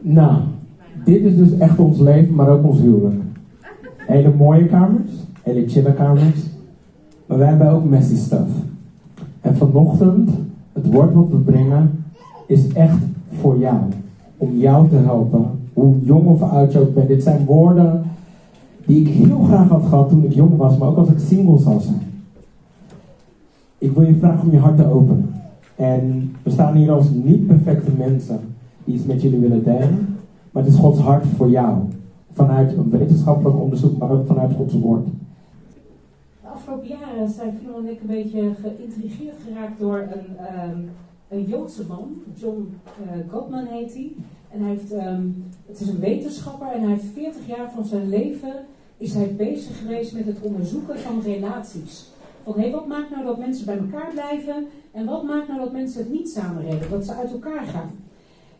Nou, dit is dus echt ons leven, maar ook ons huwelijk. Hele mooie kamers, hele chille kamers. Maar wij hebben ook messy stuff. En vanochtend, het woord wat we brengen, is echt voor jou. Om jou te helpen, hoe jong of oud je ook bent. Dit zijn woorden die ik heel graag had gehad toen ik jong was, maar ook als ik single zou zijn. Ik wil je vragen om je hart te openen. En we staan hier als niet perfecte mensen die iets met jullie willen delen. Maar het is Gods hart voor jou. Vanuit een wetenschappelijk onderzoek, maar ook vanuit Gods woord. De afgelopen jaren zijn Philip en ik een beetje geïntrigeerd geraakt door een, um, een Joodse man. John uh, Gottman heet hij. En hij heeft, um, het is een wetenschapper en hij heeft 40 jaar van zijn leven is hij bezig geweest met het onderzoeken van relaties. Van hé, hey, wat maakt nou dat mensen bij elkaar blijven en wat maakt nou dat mensen het niet samenreden, dat ze uit elkaar gaan.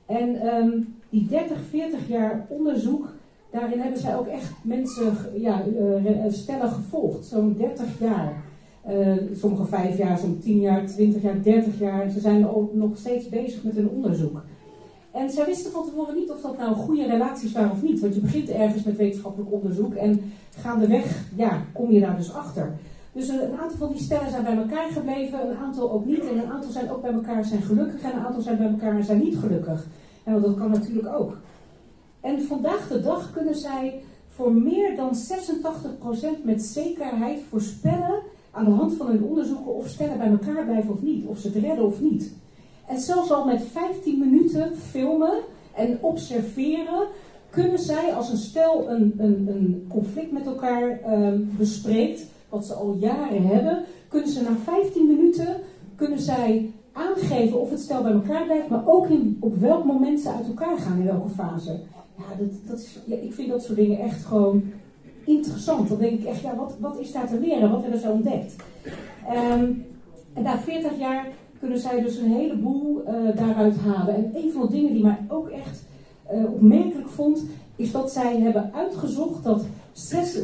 En um, die 30, 40 jaar onderzoek, daarin hebben zij ook echt mensen, ja, uh, stellen gevolgd. Zo'n 30 jaar. Uh, sommige 5 jaar, sommige 10 jaar, 20 jaar, 30 jaar. Ze zijn ook nog steeds bezig met hun onderzoek. En zij wisten van tevoren niet of dat nou goede relaties waren of niet. Want je begint ergens met wetenschappelijk onderzoek en gaandeweg ja, kom je daar dus achter. Dus een aantal van die stellen zijn bij elkaar gebleven, een aantal ook niet. En een aantal zijn ook bij elkaar zijn gelukkig en een aantal zijn bij elkaar en zijn niet gelukkig. En dat kan natuurlijk ook. En vandaag de dag kunnen zij voor meer dan 86% met zekerheid voorspellen aan de hand van hun onderzoeken of stellen bij elkaar blijven of niet, of ze het redden of niet. En zelfs al met 15 minuten filmen en observeren, kunnen zij als een stel een, een, een conflict met elkaar um, bespreekt, wat ze al jaren hebben, kunnen ze na 15 minuten kunnen zij aangeven of het stel bij elkaar blijft, maar ook in, op welk moment ze uit elkaar gaan, in welke fase. Ja, dat, dat is, ja, ik vind dat soort dingen echt gewoon interessant. Dan denk ik echt, ja, wat, wat is daar te leren? Wat hebben ze ontdekt? Um, en na 40 jaar kunnen zij dus een heleboel uh, daaruit halen. En een van de dingen die mij ook echt uh, opmerkelijk vond, is dat zij hebben uitgezocht dat 6, 69%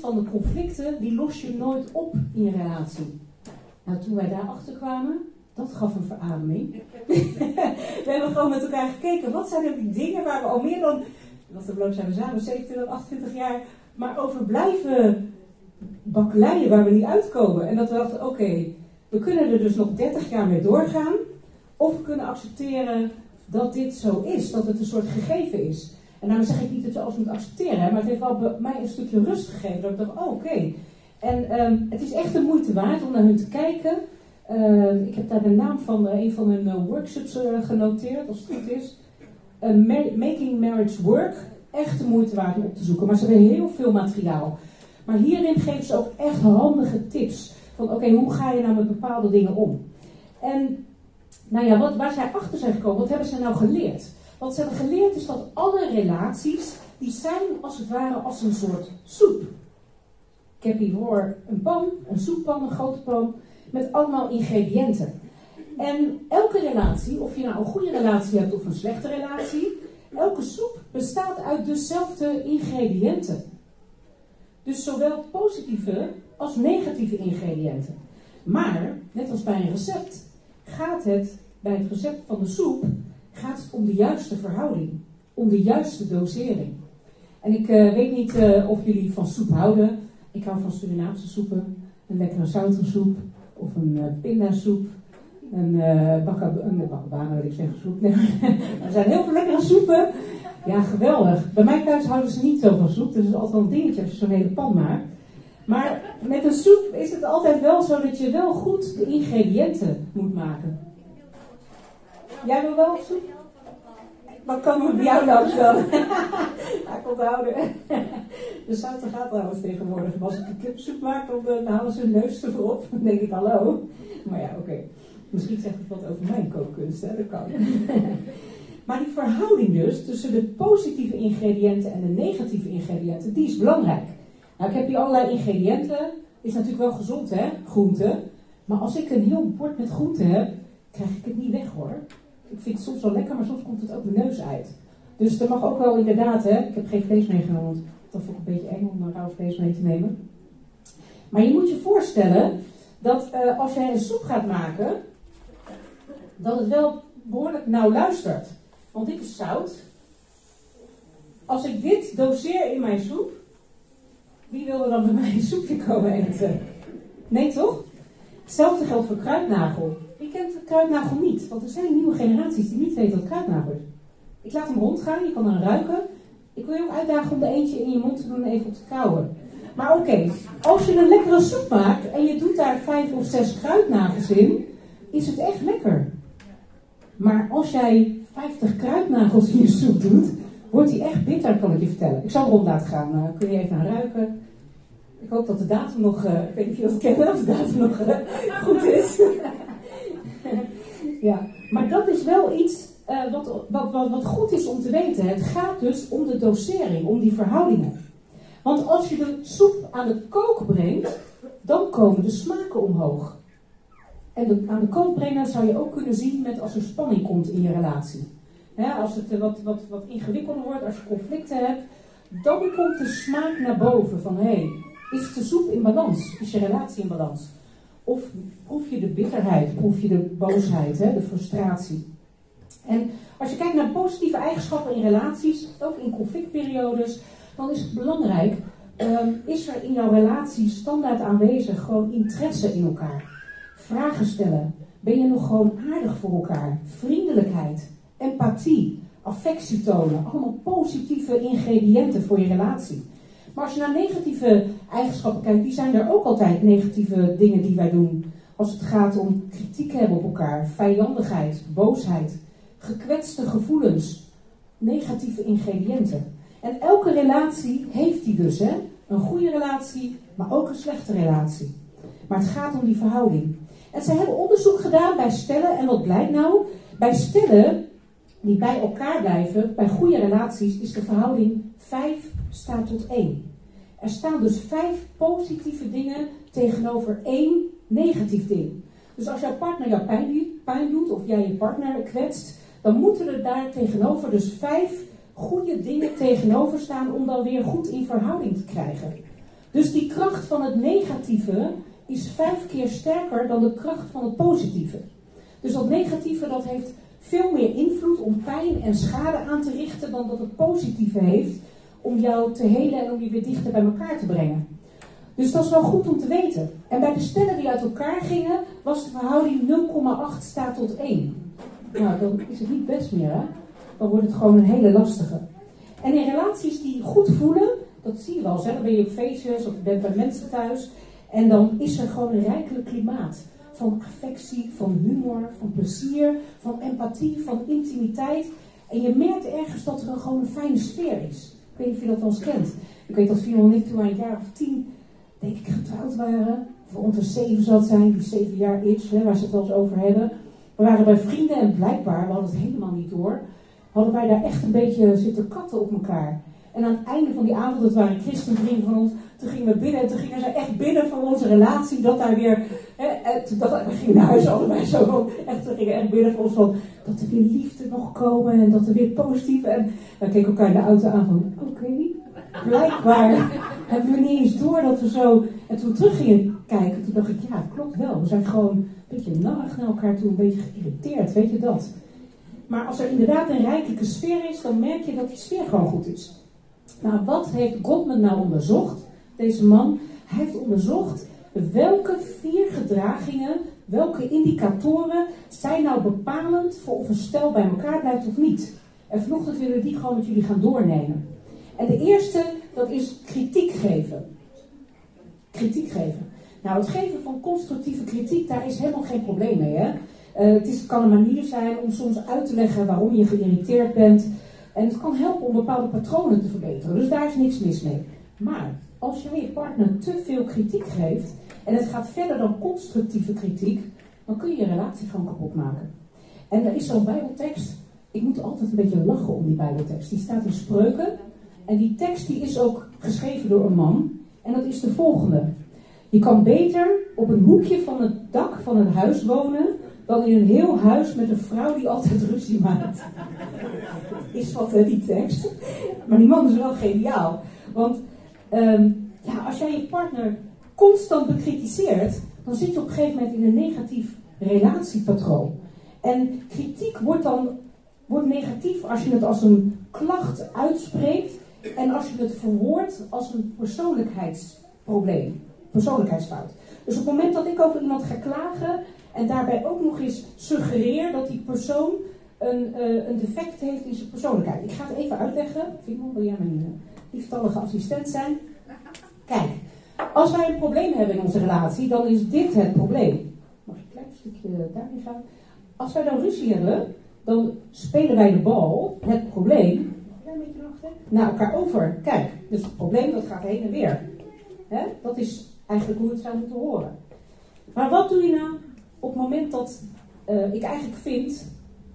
van de conflicten, die los je nooit op in je relatie. Nou, toen wij daarachter kwamen, dat gaf een verademing. we hebben gewoon met elkaar gekeken, wat zijn er die dingen waar we al meer dan, wat er zijn we samen, 27, 28 jaar, maar over blijven bakkeleien waar we niet uitkomen. En dat we dachten, oké, we kunnen er dus nog 30 jaar mee doorgaan, of we kunnen accepteren dat dit zo is, dat het een soort gegeven is. En daarom zeg ik niet dat je alles moet accepteren, maar het heeft wel bij mij een stukje rust gegeven. Dat ik dacht, oh, oké. En um, het is echt de moeite waard om naar hun te kijken. Uh, ik heb daar de naam van uh, een van hun uh, workshops genoteerd, als het goed is. Making Marriage Work. Echt de moeite waard om op te zoeken. Maar ze hebben heel veel materiaal. Maar hierin geven ze ook echt handige tips. Van oké, hoe ga je nou met bepaalde dingen om? En nou ja, wat, waar zij achter zijn gekomen, wat hebben ze nou geleerd? Wat ze hebben geleerd is dat alle relaties, die zijn als het ware als een soort soep. Ik heb hiervoor een pan, een soeppan, een grote pan, met allemaal ingrediënten. En elke relatie, of je nou een goede relatie hebt of een slechte relatie, elke soep bestaat uit dezelfde ingrediënten. Dus zowel positieve als negatieve ingrediënten. Maar, net als bij een recept, gaat het bij het recept van de soep gaat het om de juiste verhouding, om de juiste dosering. En ik uh, weet niet uh, of jullie van soep houden. Ik hou van Surinaamse soepen, een lekkere zoutensoep of een uh, pindasoep. Een uh, wil ik zeggen, soep. Er zijn heel veel lekkere soepen. Ja, geweldig. Bij mij thuis houden ze niet zo van soep. Dus het is altijd wel een dingetje als je zo'n hele pan maakt. Maar met een soep is het altijd wel zo dat je wel goed de ingrediënten moet maken. Jij wil wel soep? Wat kan we bij jou nou stellen? ja, ik onthouden. de zouten gaat trouwens tegenwoordig. Maar als ik een kipsoep maak, dan, dan halen ze hun neus ervoor op. Dan denk ik, hallo. Maar ja, oké. Misschien zegt het wat over mijn kookkunst, hè? Dat kan. maar die verhouding dus tussen de positieve ingrediënten en de negatieve ingrediënten, die is belangrijk. Nou, ik heb hier allerlei ingrediënten. Is natuurlijk wel gezond, hè? Groenten. Maar als ik een heel bord met groenten heb, krijg ik het niet weg hoor ik vind het soms wel lekker, maar soms komt het ook de neus uit. Dus er mag ook wel inderdaad, hè, ik heb geen vlees meegenomen, want dat vond ik een beetje eng om een rauw vlees mee te nemen. Maar je moet je voorstellen dat uh, als jij een soep gaat maken, dat het wel behoorlijk nauw luistert. Want dit is zout. Als ik dit doseer in mijn soep, wie wil er dan bij mij een soepje komen eten? Nee, toch? Hetzelfde geldt voor kruidnagel. Wie kent kruidnagel niet? Want er zijn nieuwe generaties die niet weten wat kruidnagel is. Ik laat hem rondgaan, je kan hem ruiken. Ik wil je ook uitdagen om er eentje in je mond te doen en even op te kauwen. Maar oké, als je een lekkere soep maakt en je doet daar vijf of zes kruidnagels in, is het echt lekker. Maar als jij 50 kruidnagels in je soep doet, wordt die echt bitter, kan ik je vertellen. Ik zal rond laten gaan, uh, kun je even aan ruiken. Ik hoop dat de datum nog, uh, ik weet niet of je dat kent, of de datum nog uh, goed is. ja, maar dat is wel iets wat, wat, wat, wat goed is om te weten. Het gaat dus om de dosering, om die verhoudingen. Want als je de soep aan het koken brengt, dan komen de smaken omhoog. En de, aan de kook brengen zou je ook kunnen zien met als er spanning komt in je relatie. als het wat, wat, wat ingewikkelder wordt, als je conflicten hebt, dan komt de smaak naar boven van hé, hey, is de soep in balans? Is je relatie in balans? Of proef je de bitterheid, proef je de boosheid, de frustratie? En als je kijkt naar positieve eigenschappen in relaties, ook in conflictperiodes, dan is het belangrijk, um, is er in jouw relatie standaard aanwezig gewoon interesse in elkaar? Vragen stellen. Ben je nog gewoon aardig voor elkaar? Vriendelijkheid, empathie, affectie tonen. Allemaal positieve ingrediënten voor je relatie. Maar als je naar negatieve eigenschappen kijkt, die zijn er ook altijd negatieve dingen die wij doen. Als het gaat om kritiek hebben op elkaar, vijandigheid, boosheid, gekwetste gevoelens, negatieve ingrediënten. En elke relatie heeft die dus, hè? Een goede relatie, maar ook een slechte relatie. Maar het gaat om die verhouding. En ze hebben onderzoek gedaan bij stellen. En wat blijkt nou? Bij stellen die bij elkaar blijven, bij goede relaties, is de verhouding 5 staat tot 1. Er staan dus vijf positieve dingen tegenover één negatief ding. Dus als jouw partner jou pijn, doet of jij je partner kwetst, dan moeten er daar tegenover dus vijf goede dingen tegenover staan om dan weer goed in verhouding te krijgen. Dus die kracht van het negatieve is vijf keer sterker dan de kracht van het positieve. Dus dat negatieve dat heeft veel meer invloed om pijn en schade aan te richten dan dat het positieve heeft om jou te helen en om je weer dichter bij elkaar te brengen. Dus dat is wel goed om te weten. En bij de stellen die uit elkaar gingen, was de verhouding 0,8 staat tot 1. Nou, dan is het niet best meer, hè? Dan wordt het gewoon een hele lastige. En in relaties die goed voelen, dat zie je wel eens? Dan ben je op feestjes of je bent bij mensen thuis. En dan is er gewoon een rijkelijk klimaat van affectie, van humor, van plezier, van empathie, van intimiteit. En je merkt ergens dat er gewoon een fijne sfeer is. Ik weet niet of je dat wel kent. Ik weet dat Fiona en ik toen een jaar of tien, denk ik, getrouwd waren. Rond de zeven zal het zijn, die zeven jaar hè, waar ze het wel eens over hebben. We waren bij vrienden en blijkbaar, we hadden het helemaal niet door, hadden wij daar echt een beetje zitten katten op elkaar. En aan het einde van die avond, dat waren christenvrienden van ons, toen gingen we binnen en toen gingen ze echt binnen van onze relatie, dat daar weer, hè, toen dat, we gingen naar huis allebei zo, echt, we gingen echt binnen van ons van, dat er weer liefde nog komen en dat er weer positief, en we keken elkaar in de auto aan van, oké, blijkbaar hebben we niet eens door dat we zo, en toen we terug gingen kijken, toen dacht ik, ja, klopt wel, we zijn gewoon een beetje narrig naar elkaar toe, een beetje geïrriteerd, weet je dat. Maar als er inderdaad een rijkelijke sfeer is, dan merk je dat die sfeer gewoon goed is. Nou, wat heeft Gottman nou onderzocht? Deze man, heeft onderzocht welke vier gedragingen, welke indicatoren zijn nou bepalend voor of een stel bij elkaar blijft of niet. En vanochtend willen we die gewoon met jullie gaan doornemen. En de eerste, dat is kritiek geven. Kritiek geven. Nou, het geven van constructieve kritiek, daar is helemaal geen probleem mee. Hè? Uh, het is, kan een manier zijn om soms uit te leggen waarom je geïrriteerd bent. En het kan helpen om bepaalde patronen te verbeteren. Dus daar is niks mis mee. Maar als jij je partner te veel kritiek geeft en het gaat verder dan constructieve kritiek, dan kun je je relatie gewoon kapot maken. En er is zo'n Bijbeltekst. Ik moet altijd een beetje lachen om die Bijbeltekst. Die staat in spreuken. En die tekst die is ook geschreven door een man. En dat is de volgende. Je kan beter op een hoekje van het dak van een huis wonen dan in een heel huis met een vrouw die altijd ruzie maakt. Is wat hè, die tekst. Maar die man is wel geniaal. Want um, ja, als jij je partner constant bekritiseert, dan zit je op een gegeven moment in een negatief relatiepatroon. En kritiek wordt dan wordt negatief als je het als een klacht uitspreekt en als je het verwoordt als een persoonlijkheidsprobleem, persoonlijkheidsfout. Dus op het moment dat ik over iemand ga klagen en daarbij ook nog eens suggereer dat die persoon een, uh, een defect heeft in zijn persoonlijkheid. Ik ga het even uitleggen. Vimon, wil jij mijn liefstallige assistent zijn? Kijk, als wij een probleem hebben in onze relatie, dan is dit het probleem. Mag ik een klein stukje daarin gaan? Als wij dan ruzie hebben, dan spelen wij de bal, het probleem, naar elkaar over. Kijk, dus het probleem dat gaat heen en weer. Dat is eigenlijk hoe het zou moeten horen. Maar wat doe je nou op het moment dat uh, ik eigenlijk vind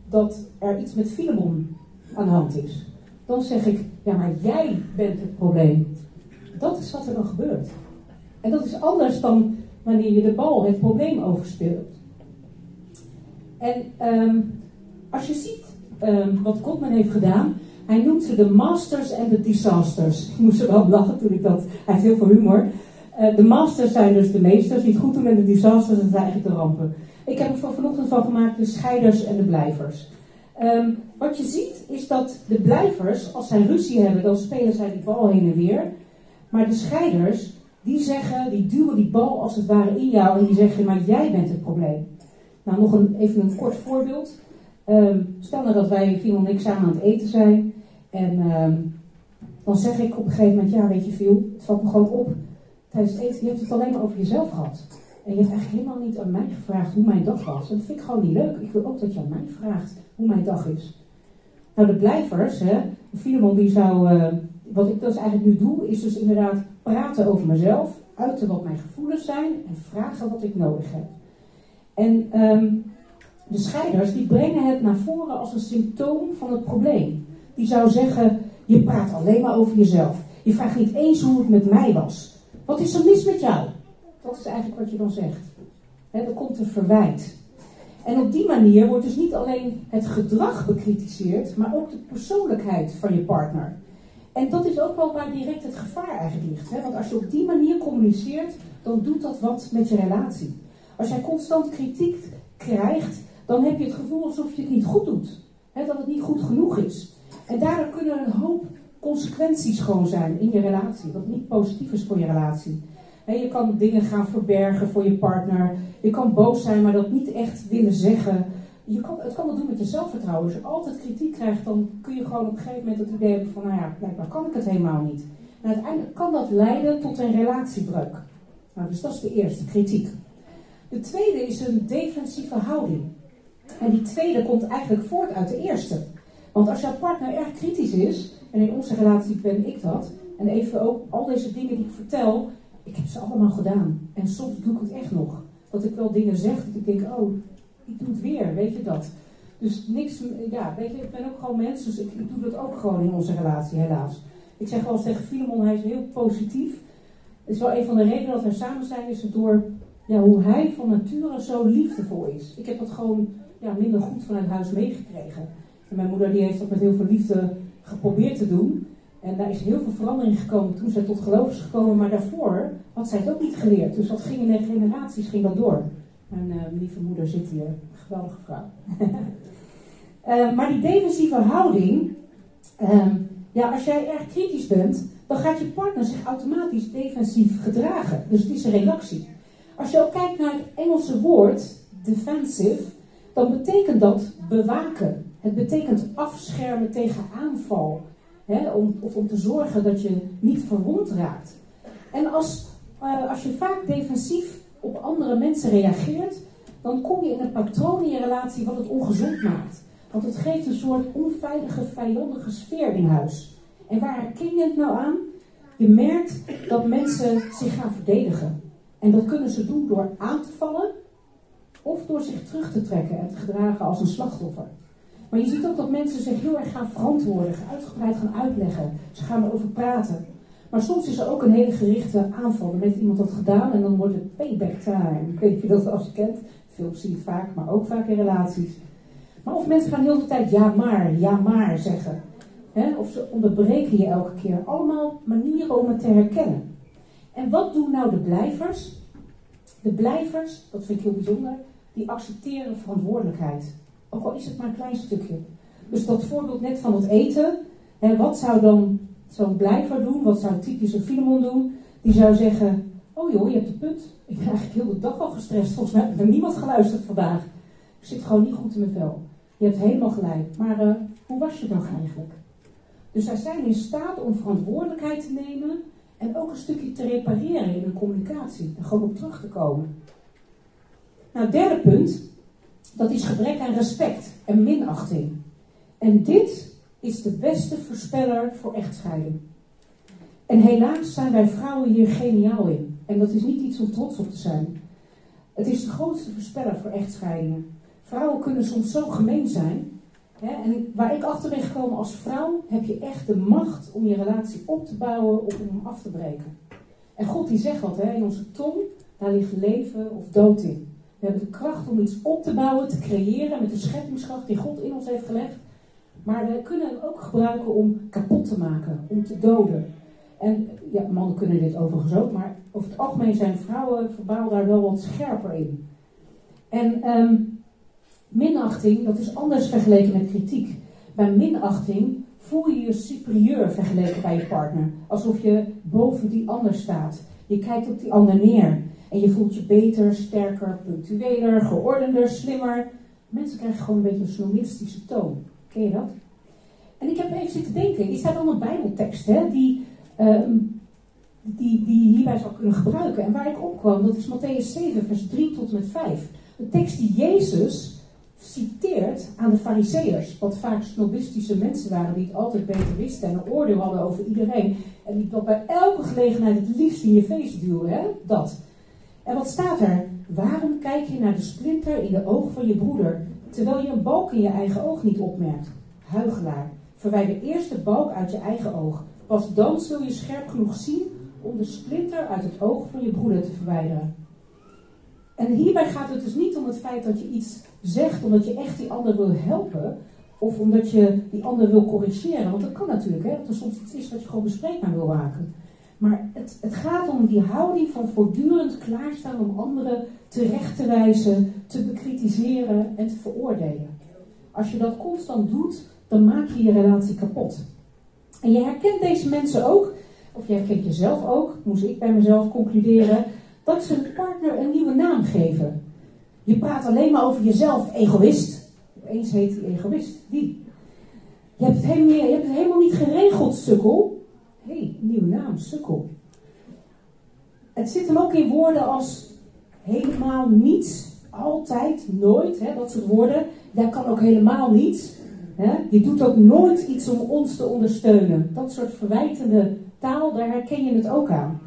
dat er iets met Filemon aan de hand is? Dan zeg ik, ja, maar jij bent het probleem. Dat is wat er dan gebeurt. En dat is anders dan wanneer je de bal het probleem overspeelt. En um, als je ziet um, wat Gottman heeft gedaan, hij noemt ze de masters en de disasters. Ik moest er wel lachen toen ik dat. Hij heeft heel veel humor. Uh, de masters zijn dus de meesters die het goed doen en de disasters zijn eigenlijk de rampen. Ik heb er van vanochtend van gemaakt de scheiders en de blijvers. Um, wat je ziet is dat de blijvers, als zij ruzie hebben, dan spelen zij die bal heen en weer. Maar de scheiders, die zeggen, die duwen die bal als het ware in jou en die zeggen, maar jij bent het probleem. Nou, nog een, even een kort voorbeeld. Um, stel nou dat wij, Phil en ik, samen aan het eten zijn. En um, dan zeg ik op een gegeven moment, ja, weet je veel, het valt me gewoon op. Tijdens het eten, je hebt het alleen maar over jezelf gehad. En je hebt eigenlijk helemaal niet aan mij gevraagd hoe mijn dag was. Dat vind ik gewoon niet leuk. Ik wil ook dat je aan mij vraagt hoe mijn dag is. Nou, de blijvers, hè, Filemon die zou, uh, wat ik dus eigenlijk nu doe, is dus inderdaad praten over mezelf, uiten wat mijn gevoelens zijn en vragen wat ik nodig heb. En um, de scheiders die brengen het naar voren als een symptoom van het probleem. Die zou zeggen, je praat alleen maar over jezelf. Je vraagt niet eens hoe het met mij was. Wat is er mis met jou? Dat is eigenlijk wat je dan zegt. He, er komt een verwijt. En op die manier wordt dus niet alleen het gedrag bekritiseerd, maar ook de persoonlijkheid van je partner. En dat is ook wel waar direct het gevaar eigenlijk ligt. Want als je op die manier communiceert, dan doet dat wat met je relatie. Als jij constant kritiek krijgt, dan heb je het gevoel alsof je het niet goed doet. Dat het niet goed genoeg is. En daardoor kunnen er een hoop consequenties gewoon zijn in je relatie. Wat niet positief is voor je relatie. Je kan dingen gaan verbergen voor je partner. Je kan boos zijn, maar dat niet echt willen zeggen. Je kan, het kan wel doen met je zelfvertrouwen. Als je altijd kritiek krijgt, dan kun je gewoon op een gegeven moment het idee hebben van, nou ja, blijkbaar kan ik het helemaal niet. En uiteindelijk kan dat leiden tot een relatiebreuk. Nou, dus dat is de eerste, kritiek. De tweede is een defensieve houding. En die tweede komt eigenlijk voort uit de eerste. Want als jouw partner erg kritisch is, en in onze relatie ben ik dat, en even ook al deze dingen die ik vertel, ik heb ze allemaal gedaan. En soms doe ik het echt nog. Dat ik wel dingen zeg, dat ik denk, oh, ik doe het weer, weet je dat. Dus niks, ja, weet je, ik ben ook gewoon mens, dus ik, doe dat ook gewoon in onze relatie, helaas. Ik zeg wel eens tegen Filemon, hij is heel positief. Het is wel een van de redenen dat we samen zijn, is het door ja, hoe hij van nature zo liefdevol is. Ik heb dat gewoon ja, minder goed vanuit huis meegekregen. En mijn moeder die heeft dat met heel veel liefde geprobeerd te doen. En daar is heel veel verandering gekomen toen zij tot geloof is gekomen. Maar daarvoor had zij het ook niet geleerd. Dus dat ging in de generaties ging dat door. Mijn uh, lieve moeder zit hier. Geweldige vrouw. uh, maar die defensieve houding. Uh, ja, als jij erg kritisch bent, dan gaat je partner zich automatisch defensief gedragen. Dus het is een reactie. Als je ook kijkt naar het Engelse woord defensive, dan betekent dat bewaken. Het betekent afschermen tegen aanval. Hè, om, of om te zorgen dat je niet verwond raakt. En als, uh, als je vaak defensief op andere mensen reageert, dan kom je in een patroon in je relatie wat het ongezond maakt. Want het geeft een soort onveilige, vijandige sfeer in huis. En waar herken je het nou aan? Je merkt dat mensen zich gaan verdedigen. En dat kunnen ze doen door aan te vallen of door zich terug te trekken en te gedragen als een slachtoffer. Maar je ziet ook dat mensen zich heel erg gaan verantwoorden, uitgebreid gaan uitleggen. Ze gaan erover praten. Maar soms is er ook een hele gerichte aanval. Dan heeft iemand dat gedaan en dan wordt het payback time. Weet je dat als je kent. Veel zie je vaak, maar ook vaak in relaties. Maar of mensen gaan heel de tijd ja maar, ja maar zeggen. of ze onderbreken je elke keer. Allemaal manieren om het te herkennen. En wat doen nou de blijvers? De blijvers, dat vind ik heel bijzonder, die accepteren verantwoordelijkheid. Ook al is het maar een klein stukje. Dus dat voorbeeld net van het eten. Hè, wat zou dan zo'n blijver doen? Wat zou typisch een Filemon doen? Die zou zeggen, oh joh, je hebt een punt. Ik ben eigenlijk heel de dag al gestrest. Volgens mij heeft er niemand geluisterd vandaag. Ik zit gewoon niet goed in mijn vel. Je hebt helemaal gelijk. Maar uh, hoe was je dan eigenlijk? Dus zij zijn in staat om verantwoordelijkheid te nemen en ook een stukje te repareren in hun communicatie. En gewoon op terug te komen. Nou, derde punt, dat is gebrek aan respect en minachting. En dit is de beste voorspeller voor echtscheiding. En helaas zijn wij vrouwen hier geniaal in. En dat is niet iets om trots op te zijn. Het is de grootste voorspeller voor echtscheidingen. Vrouwen kunnen soms zo gemeen zijn. Hè? En waar ik achter ben gekomen als vrouw, heb je echt de macht om je relatie op te bouwen of om hem af te breken. En God die zegt wat, hè? in onze tong, daar ligt leven of dood in. We hebben de kracht om iets op te bouwen, te creëren met de scheppingskracht die God in ons heeft gelegd. Maar we kunnen hem ook gebruiken om kapot te maken, om te doden. En ja, mannen kunnen dit overigens ook, maar over het algemeen zijn vrouwen verbaal daar wel wat scherper in. En um, minachting, dat is anders vergeleken met kritiek. Bij minachting voel je je superieur vergeleken bij je partner. Alsof je boven die ander staat. Je kijkt op die ander neer. En je voelt je beter, sterker, punctueler, geordender, slimmer. Mensen krijgen gewoon een beetje een snomistische toon. Ken je dat? En ik heb even zitten denken. Is staat allemaal bijbeltekst hè, die, um, die, die hierbij zou kunnen gebruiken. En waar ik op kwam, dat is Matthäus 7, vers 3 tot en met 5. De tekst die Jezus citeert aan de fariseërs, wat vaak snobistische mensen waren die het altijd beter wisten en een oordeel hadden over iedereen. En die dat bij elke gelegenheid het liefst in je feest duwen, hè? Dat. En wat staat er? Waarom kijk je naar de splinter in de oog van je broeder, terwijl je een balk in je eigen oog niet opmerkt? Huigelaar, verwijder eerst de balk uit je eigen oog. Pas dan zul je scherp genoeg zien om de splinter uit het oog van je broeder te verwijderen. En hierbij gaat het dus niet om het feit dat je iets zegt omdat je echt die ander wil helpen, of omdat je die ander wil corrigeren. Want dat kan natuurlijk, hè, dat er soms iets is wat je gewoon bespreekbaar wil maken. Maar het, het gaat om die houding van voortdurend klaarstaan om anderen terecht te wijzen, te bekritiseren en te veroordelen. Als je dat constant doet, dan maak je je relatie kapot. En je herkent deze mensen ook, of je herkent jezelf ook, moest ik bij mezelf concluderen, dat ze een partner een nieuwe naam geven. Je praat alleen maar over jezelf, egoïst. Opeens heet die egoïst. Die. Je hebt het helemaal, je hebt het helemaal niet geregeld, sukkel. Hé, hey, nieuwe naam, sukkel. Het zit hem ook in woorden als helemaal niets, altijd, nooit, hè, dat soort woorden. Daar kan ook helemaal niets. Hè. Je doet ook nooit iets om ons te ondersteunen. Dat soort verwijtende taal, daar herken je het ook aan.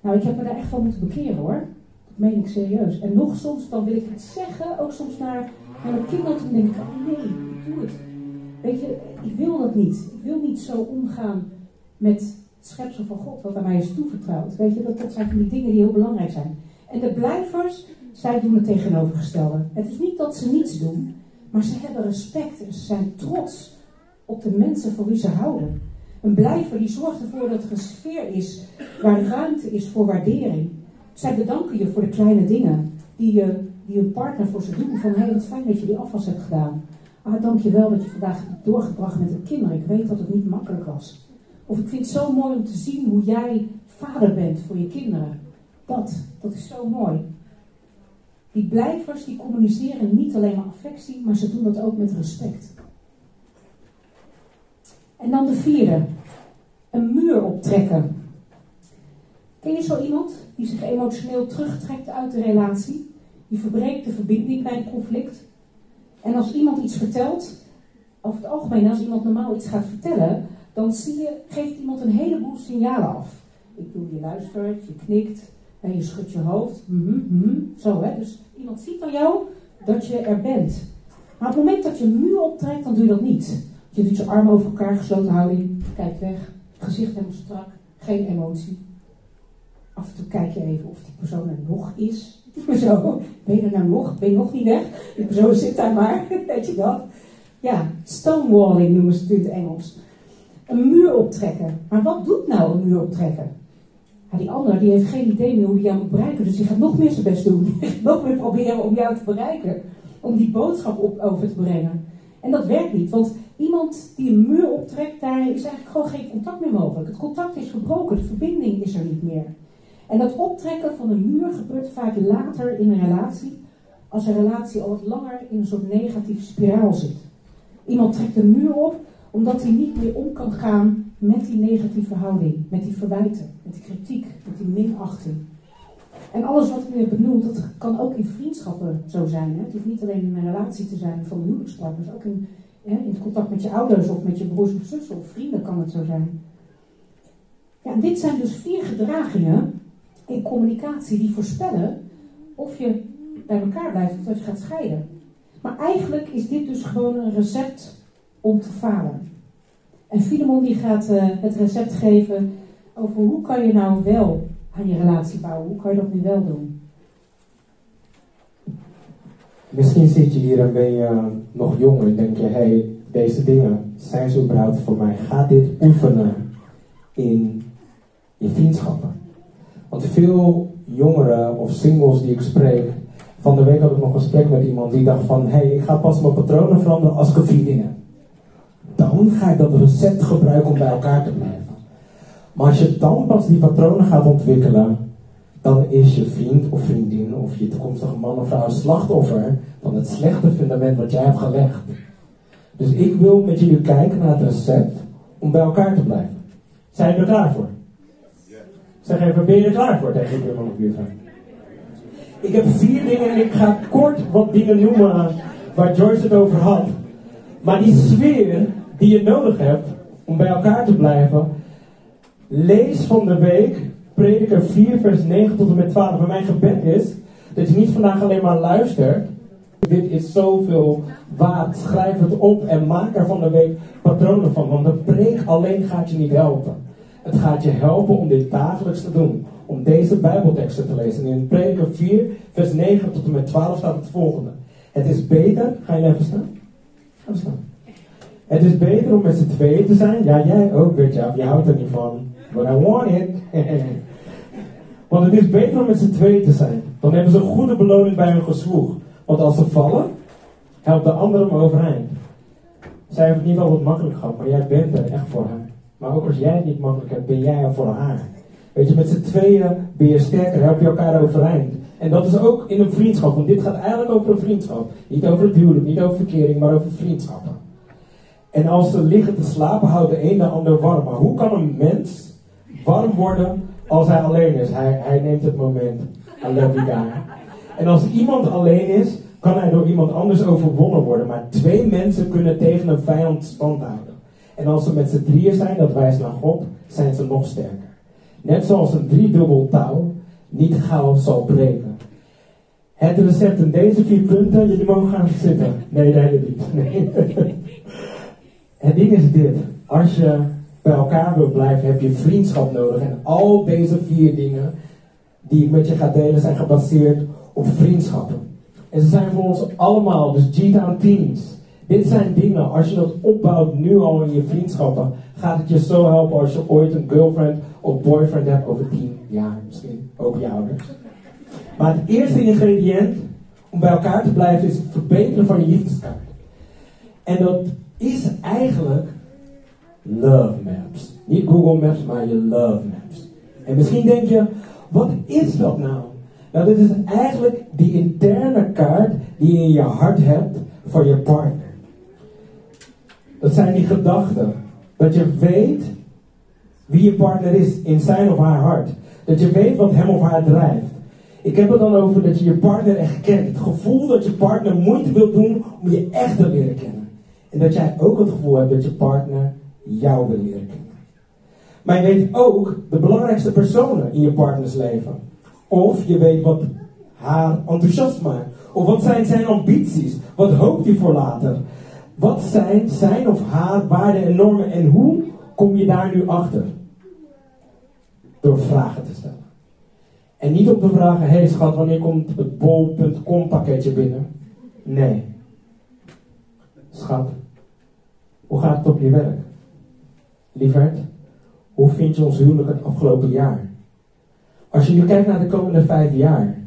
Nou, ik heb me daar echt van moeten bekeren hoor. Dat meen ik serieus. En nog soms, dan wil ik het zeggen, ook soms naar, naar mijn kinderen, dan denk ik, oh nee, ik doe het. Weet je, ik wil dat niet. Ik wil niet zo omgaan met het schepsel van God, wat aan mij is toevertrouwd. Weet je, dat, dat zijn van die dingen die heel belangrijk zijn. En de blijvers, zij doen het tegenovergestelde. Het is niet dat ze niets doen, maar ze hebben respect en ze zijn trots op de mensen voor wie ze houden. Een blijver die zorgt ervoor dat er een sfeer is waar ruimte is voor waardering. Zij bedanken je voor de kleine dingen die, je, die een partner voor ze doet. Van hé, wat fijn dat je die afwas hebt gedaan. Ah, dank je wel dat je vandaag doorgebracht met de kinderen. Ik weet dat het niet makkelijk was. Of ik vind het zo mooi om te zien hoe jij vader bent voor je kinderen. Dat, dat is zo mooi. Die blijvers die communiceren niet alleen maar affectie, maar ze doen dat ook met respect. En dan de vierde. Een muur optrekken. Ken je zo iemand die zich emotioneel terugtrekt uit de relatie? Die verbreekt de verbinding bij een conflict. En als iemand iets vertelt, over het algemeen als iemand normaal iets gaat vertellen, dan zie je, geeft iemand een heleboel signalen af. Ik bedoel, je luistert, je knikt, en je schudt je hoofd. Mm -hmm, zo hè. Dus iemand ziet aan jou dat je er bent. Maar op het moment dat je muur optrekt, dan doe je dat niet. Je doet je armen over elkaar, gesloten houding, kijkt weg, gezicht helemaal strak, geen emotie. Af en toe kijk je even of die persoon er nog is. Zo, ben je er nou nog? Ben je nog niet weg? Die persoon zit daar maar, weet je dat? Ja, stonewalling noemen ze het in het Engels. Een muur optrekken. Maar wat doet nou een muur optrekken? die ander die heeft geen idee meer hoe hij jou moet bereiken. Dus die gaat nog meer zijn best doen. Nog meer proberen om jou te bereiken. Om die boodschap op, over te brengen. En dat werkt niet. Want iemand die een muur optrekt, daar is eigenlijk gewoon geen contact meer mogelijk. Het contact is verbroken. De verbinding is er niet meer. En dat optrekken van een muur gebeurt vaak later in een relatie. Als een relatie al wat langer in een soort negatieve spiraal zit. Iemand trekt een muur op omdat hij niet meer om kan gaan met die negatieve houding, met die verwijten, met die kritiek, met die minachting. En alles wat ik benoemd, dat kan ook in vriendschappen zo zijn. Hè? Het hoeft niet alleen in een relatie te zijn van huwelijkspartners, ook in, hè, in contact met je ouders of met je broers of zussen of vrienden kan het zo zijn. Ja, dit zijn dus vier gedragingen in communicatie die voorspellen of je bij elkaar blijft of dat je gaat scheiden. Maar eigenlijk is dit dus gewoon een recept om te falen. En Filemon die gaat uh, het recept geven over hoe kan je nou wel aan je relatie bouwen. Hoe kan je dat nu wel doen? Misschien zit je hier en ben je nog jong en denk je, hé, hey, deze dingen zijn zo überhaupt voor mij. Ga dit oefenen in je vriendschappen. Want veel jongeren of singles die ik spreek, van de week had ik nog een gesprek met iemand die dacht van, hé, hey, ik ga pas mijn patronen veranderen als ik een vriendin heb dan ga je dat recept gebruiken om bij elkaar te blijven. Maar als je dan pas die patronen gaat ontwikkelen, dan is je vriend of vriendin of je toekomstige man of vrouw slachtoffer van het slechte fundament wat jij hebt gelegd. Dus ik wil met jullie kijken naar het recept om bij elkaar te blijven. Zijn we er klaar voor? Zeg even, ben je er klaar voor tegen de man of buurvrouw? Ik heb vier dingen en ik ga kort wat dingen noemen waar Joyce het over had. Maar die sfeer die je nodig hebt om bij elkaar te blijven, lees van de week Prediker 4, vers 9 tot en met 12. En mijn gebed is dat je niet vandaag alleen maar luistert. Dit is zoveel waard. Schrijf het op en maak er van de week patronen van. Want de preek alleen gaat je niet helpen. Het gaat je helpen om dit dagelijks te doen. Om deze Bijbelteksten te lezen. En in Prediker 4, vers 9 tot en met 12 staat het volgende. Het is beter. Ga je even staan? Ga staan. Het is beter om met z'n tweeën te zijn. Ja, jij ook, weet je. Je houdt er niet van. But I want it. Want het is beter om met z'n tweeën te zijn. Dan hebben ze een goede beloning bij hun gezwoeg. Want als ze vallen, helpt de ander hem overeind. Zij heeft het niet altijd makkelijk gehad, maar jij bent er echt voor haar. Maar ook als jij het niet makkelijk hebt, ben jij er voor haar. Weet je, met z'n tweeën ben je sterker, help je elkaar overeind. En dat is ook in een vriendschap, want dit gaat eigenlijk over een vriendschap. Niet over het huwelijk, niet over verkering, maar over vriendschappen. En als ze liggen te slapen, houdt de een de ander warm. Maar hoe kan een mens warm worden als hij alleen is? Hij, hij neemt het moment. I love you guy. En als iemand alleen is, kan hij door iemand anders overwonnen worden. Maar twee mensen kunnen tegen een vijand stand houden. En als ze met z'n drieën zijn, dat wijst naar God, zijn ze nog sterker. Net zoals een driedubbel touw niet gauw zal breken. Het recept in deze vier punten, jullie mogen gaan zitten. Nee, nee, niet. Nee. Het ding is dit. Als je bij elkaar wil blijven, heb je vriendschap nodig. En al deze vier dingen die ik met je ga delen, zijn gebaseerd op vriendschappen. En ze zijn voor ons allemaal, dus G-Town Teams. Dit zijn dingen, als je dat opbouwt nu al in je vriendschappen, gaat het je zo helpen als je ooit een girlfriend of boyfriend hebt over tien jaar, misschien ook je ouders. Maar het eerste ingrediënt om bij elkaar te blijven is het verbeteren van je liefdeskaart. En dat is eigenlijk Love Maps. Niet Google Maps, maar je Love Maps. En misschien denk je, wat is dat nou? Nou, dit is eigenlijk die interne kaart die je in je hart hebt voor je partner. Dat zijn die gedachten. Dat je weet wie je partner is in zijn of haar hart. Dat je weet wat hem of haar drijft. Ik heb het dan over dat je je partner echt kent. Het gevoel dat je partner moeite wil doen om je echt te leren kennen. En dat jij ook het gevoel hebt dat je partner jou wil leren kennen. Maar je weet ook de belangrijkste personen in je partners leven. Of je weet wat haar enthousiast maakt. Of wat zijn zijn ambities? Wat hoopt hij voor later? Wat zijn zijn of haar waarden en normen en hoe kom je daar nu achter? Door vragen te stellen. En niet om te vragen, hé hey schat, wanneer komt het bol.com pakketje binnen? Nee. Schat, hoe gaat het op je werk? Lieverd, hoe vind je ons huwelijk het afgelopen jaar? Als je nu kijkt naar de komende vijf jaar.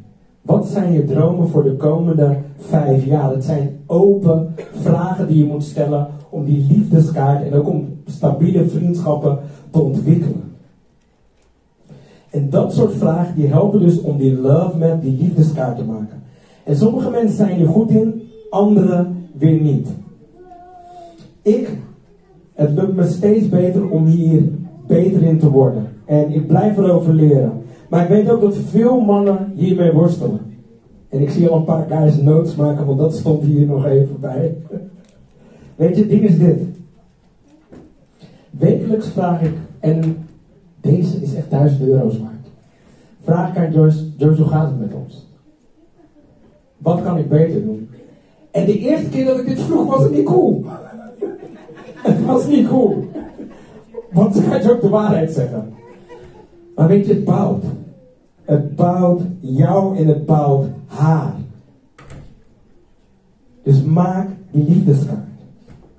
Wat zijn je dromen voor de komende vijf jaar? Het zijn open vragen die je moet stellen om die liefdeskaart en ook om stabiele vriendschappen te ontwikkelen. En dat soort vragen die helpen dus om die love map, die liefdeskaart te maken. En sommige mensen zijn er goed in, anderen weer niet. Ik, het lukt me steeds beter om hier beter in te worden. En ik blijf erover leren. Maar ik weet ook dat veel mannen hiermee worstelen. En ik zie al een paar guys notes maken, want dat stond hier nog even bij. Weet je, het ding is dit. Wekelijks vraag ik, en deze is echt 1000 euro's waard. Vraag ik aan Joyce, Joyce, hoe gaat het met ons? Wat kan ik beter doen? En de eerste keer dat ik dit vroeg was het niet cool. Het was niet cool. Want ze kan je ook de waarheid zeggen. Maar weet je, het bouwt. Het bouwt jou en het bouwt haar. Dus maak die liefdeskaart.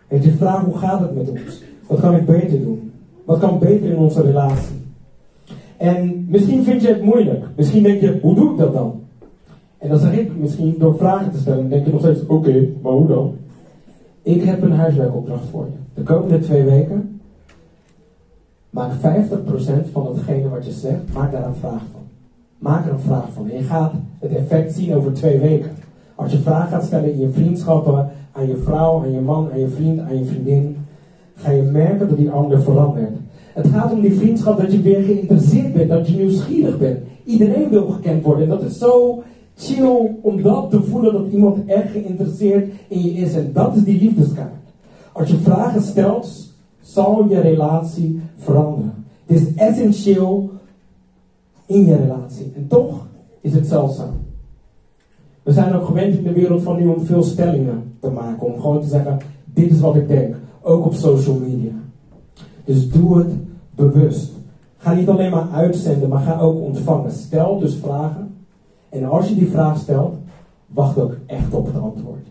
Weet je, vraag hoe gaat het met ons? Wat kan ik beter doen? Wat kan beter in onze relatie? En misschien vind je het moeilijk. Misschien denk je, hoe doe ik dat dan? En dan zeg ik misschien door vragen te stellen, denk je nog steeds, oké, maar hoe dan? Ik heb een huiswerkopdracht voor je. De komende twee weken maak 50% van hetgene wat je zegt, maak daar een vraag van. Maak er een vraag van. En je gaat het effect zien over twee weken. Als je vragen gaat stellen in je vriendschappen, aan je vrouw, aan je man, aan je vriend, aan je vriendin, ga je merken dat die ander verandert. Het gaat om die vriendschap dat je weer geïnteresseerd bent, dat je nieuwsgierig bent. Iedereen wil gekend worden en dat is zo chill om dat te voelen dat iemand echt geïnteresseerd in je is. En dat is die liefdeskaart. Als je vragen stelt, zal je relatie veranderen. Het is essentieel in je relatie. En toch is het zeldzaam. We zijn ook gewend in de wereld van nu om veel stellingen te maken. Om gewoon te zeggen, dit is wat ik denk. Ook op social media. Dus doe het bewust. Ga niet alleen maar uitzenden, maar ga ook ontvangen. Stel dus vragen. En als je die vraag stelt, wacht ook echt op het antwoord.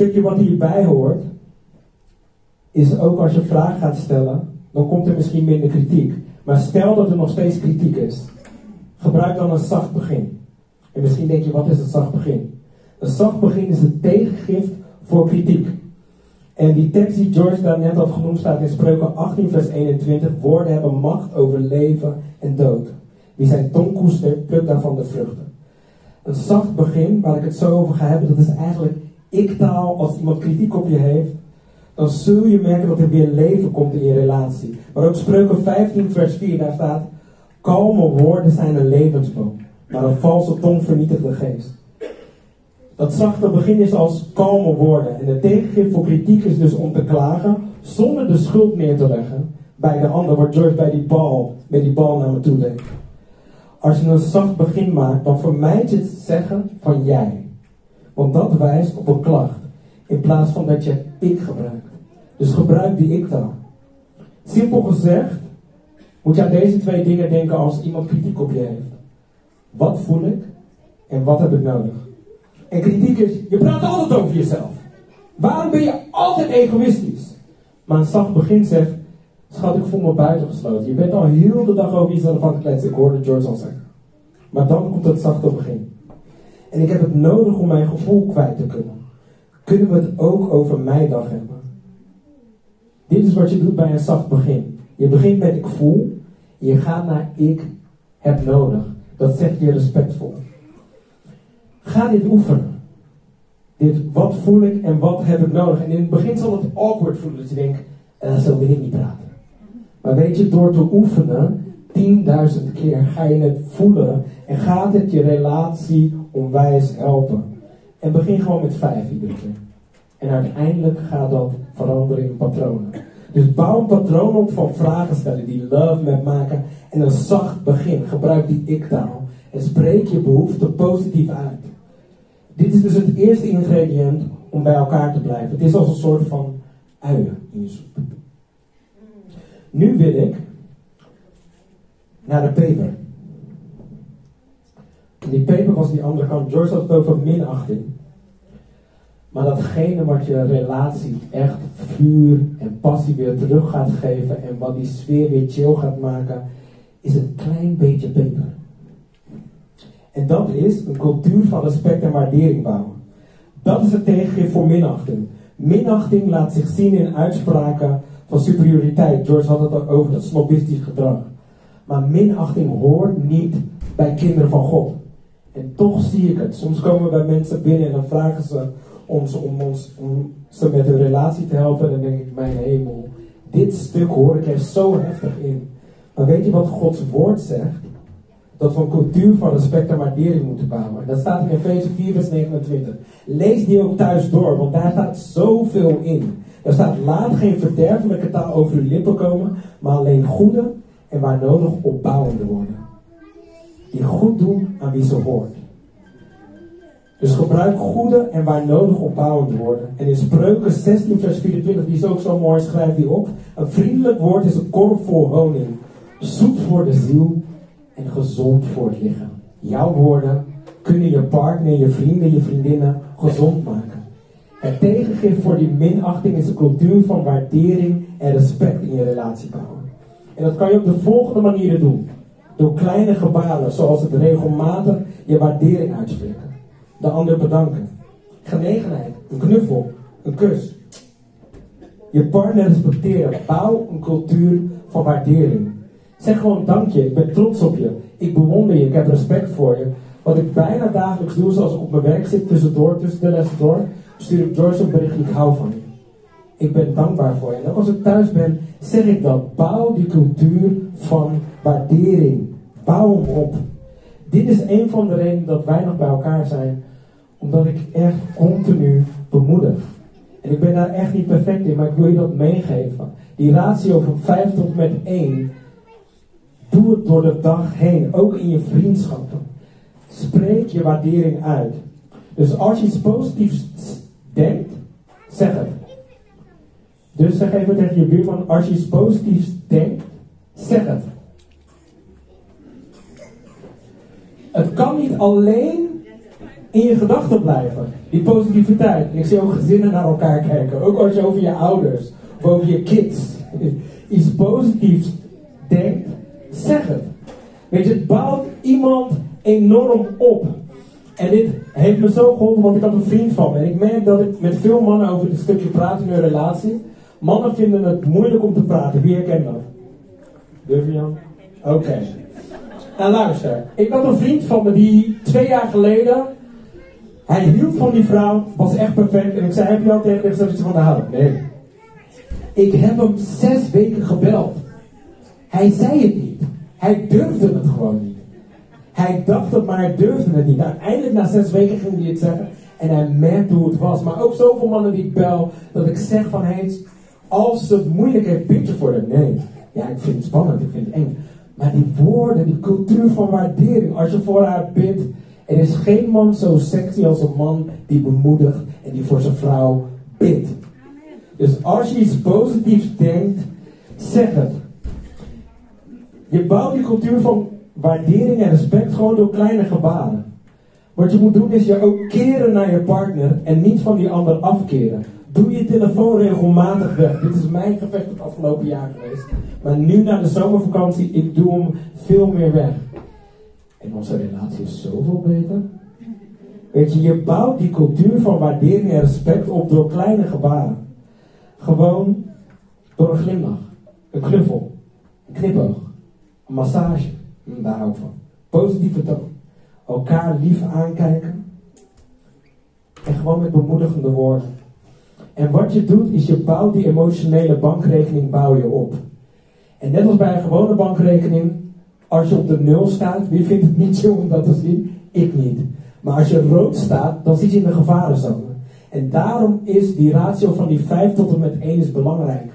Stukje wat hierbij hoort, is ook als je vragen gaat stellen, dan komt er misschien minder kritiek. Maar stel dat er nog steeds kritiek is, gebruik dan een zacht begin. En misschien denk je, wat is een zacht begin? Een zacht begin is een tegengift voor kritiek. En die tekst die George daar net had genoemd staat in Spreuken 18 vers 21. Woorden hebben macht over leven en dood. Wie zijn tong koestert, plukt daarvan de vruchten. Een zacht begin, waar ik het zo over ga hebben, dat is eigenlijk ik-taal. Als iemand kritiek op je heeft, dan zul je merken dat er weer leven komt in je relatie. Maar ook Spreuken 15 vers 4, daar staat... Kalme woorden zijn een levensboom, maar een valse tong vernietigt de geest. Dat zachte begin is als kalme woorden. En de tegengif voor kritiek is dus om te klagen zonder de schuld neer te leggen bij de ander, wat George bij die bal, met die bal naar me toe deed. Als je een zacht begin maakt, dan vermijd je het zeggen van jij. Want dat wijst op een klacht. In plaats van dat je ik gebruikt. Dus gebruik die ik dan. Simpel gezegd, moet je aan deze twee dingen denken als iemand kritiek op je heeft. Wat voel ik en wat heb ik nodig? En kritiek is, je praat altijd over jezelf. Waarom ben je altijd egoïstisch? Maar een zacht begin zegt, schat, ik voel me buitengesloten. Je bent al heel de dag over jezelf aan het kletsen. Ik hoorde George al zeggen. Maar dan komt het zachte begin. En ik heb het nodig om mijn gevoel kwijt te kunnen. Kunnen we het ook over mijn dag hebben? Dit is wat je doet bij een zacht begin. Je begint met ik voel. Je gaat naar ik heb nodig. Dat zegt je respectvol. Ga dit oefenen. Dit, wat voel ik en wat heb ik nodig? En in het begin zal het awkward voelen. Dat je denkt, uh, zo wil ik niet praten. Maar weet je, door te oefenen, 10.000 keer ga je het voelen. En gaat het je relatie onwijs helpen. En begin gewoon met vijf iedere. En uiteindelijk gaat dat veranderen in patronen. Dus bouw een patroon op van vragen stellen die love met maken. En een zacht begin. Gebruik die ik-taal. En spreek je behoefte positief uit. Dit is dus het eerste ingrediënt om bij elkaar te blijven. Het is als een soort van uien in je soep. Nu wil ik naar de peper. Die peper was die andere kant. George had het over minachting. Maar datgene wat je relatie echt vuur en passie weer terug gaat geven en wat die sfeer weer chill gaat maken, is een klein beetje beter. En dat is een cultuur van respect en waardering bouwen. Dat is het tegengif voor minachting. Minachting laat zich zien in uitspraken van superioriteit. George had het ook over dat snobistisch gedrag. Maar minachting hoort niet bij kinderen van God. En toch zie ik het. Soms komen we bij mensen binnen en dan vragen ze ons om, ons, om ze met hun relatie te helpen. En dan denk ik, mijn hemel, dit stuk hoor ik er zo heftig in. Maar weet je wat Gods woord zegt? Dat we een cultuur van respect en waardering moeten bouwen. Dat staat in Efeze 4, vers 29. Lees die ook thuis door, want daar staat zoveel in. Er staat: laat geen verderfelijke taal over uw lippen komen, maar alleen goede en waar nodig opbouwende woorden. Die goed doen aan wie ze hoort. Dus gebruik goede en waar nodig opbouwende woorden. En in Spreuken 16, vers 24, die is ook zo mooi, schrijf die op. Een vriendelijk woord is een korf vol honing. Zoet voor de ziel en gezond voor het lichaam. Jouw woorden kunnen je partner, je vrienden, je vriendinnen gezond maken. Het tegengif voor die minachting is een cultuur van waardering en respect in je relatie bouwen. En dat kan je op de volgende manieren doen. Door kleine gebaren, zoals het regelmatig je waardering uitspreken. De ander bedanken. Genegenheid, een knuffel, een kus. Je partner respecteren. Bouw een cultuur van waardering. Zeg gewoon dank je, ik ben trots op je. Ik bewonder je, ik heb respect voor je. Wat ik bijna dagelijks doe, zoals ik op mijn werk zit, tussendoor, tussen de lessen door, stuur ik George een bericht, ik hou van je. Ik ben dankbaar voor je. En als ik thuis ben, zeg ik dat. Bouw die cultuur van waardering. Bouw hem op. Dit is een van de redenen dat wij nog bij elkaar zijn. Omdat ik echt continu bemoedig. En ik ben daar echt niet perfect in, maar ik wil je dat meegeven. Die ratio van 5 tot met 1. Doe het door de dag heen, ook in je vriendschappen. Spreek je waardering uit. Dus als je iets positiefs denkt, zeg het. Dus zeg even tegen je buurman, als je iets positiefs denkt, zeg het. Het kan niet alleen in je gedachten blijven, die positiviteit. Ik zie ook gezinnen naar elkaar kijken, ook als je over je ouders of over je kids iets positiefs denkt, zeg het. Weet je, het bouwt iemand enorm op. En dit heeft me zo geholpen, want ik had een vriend van me. En ik merk dat ik met veel mannen over dit stukje praten in hun relatie. Mannen vinden het moeilijk om te praten. Wie herkent dat? Durf je? Oké. Okay. Nou luister, ik had een vriend van me die twee jaar geleden. Hij hield van die vrouw, was echt perfect. En ik zei: Heb je al tegen hem gezegd dat je van haar houdt? Nee. Ik heb hem zes weken gebeld. Hij zei het niet. Hij durfde het gewoon niet. Hij dacht het, maar hij durfde het niet. Uiteindelijk na zes weken ging hij het zeggen. En hij merkte hoe het was. Maar ook zoveel mannen die ik bel, dat ik zeg van hé, als het moeilijk heeft, bid je voor hem. Nee. Ja, ik vind het spannend, ik vind het eng. Maar die woorden, die cultuur van waardering, als je voor haar bidt. Er is geen man zo sexy als een man die bemoedigt en die voor zijn vrouw bidt. Dus als je iets positiefs denkt, zeg het. Je bouwt die cultuur van waardering en respect gewoon door kleine gebaren. Wat je moet doen is je ook keren naar je partner en niet van die ander afkeren. Doe je telefoon regelmatig weg. Dit is mijn gevecht het afgelopen jaar geweest. Maar nu na de zomervakantie, ik doe hem veel meer weg. En onze relatie is zoveel beter. Weet je, je bouwt die cultuur van waardering en respect op door kleine gebaren. Gewoon door een glimlach, een knuffel, een knipoog, een massage. Daar hou ik van. Positieve toon. Elkaar lief aankijken. En gewoon met bemoedigende woorden. En wat je doet, is je bouwt die emotionele bankrekening bouw je op. En net als bij een gewone bankrekening, als je op de nul staat, wie vindt het niet zo om dat te zien? Ik niet. Maar als je rood staat, dan zit je in de gevarenzone. En daarom is die ratio van die 5 tot en met 1 is belangrijk.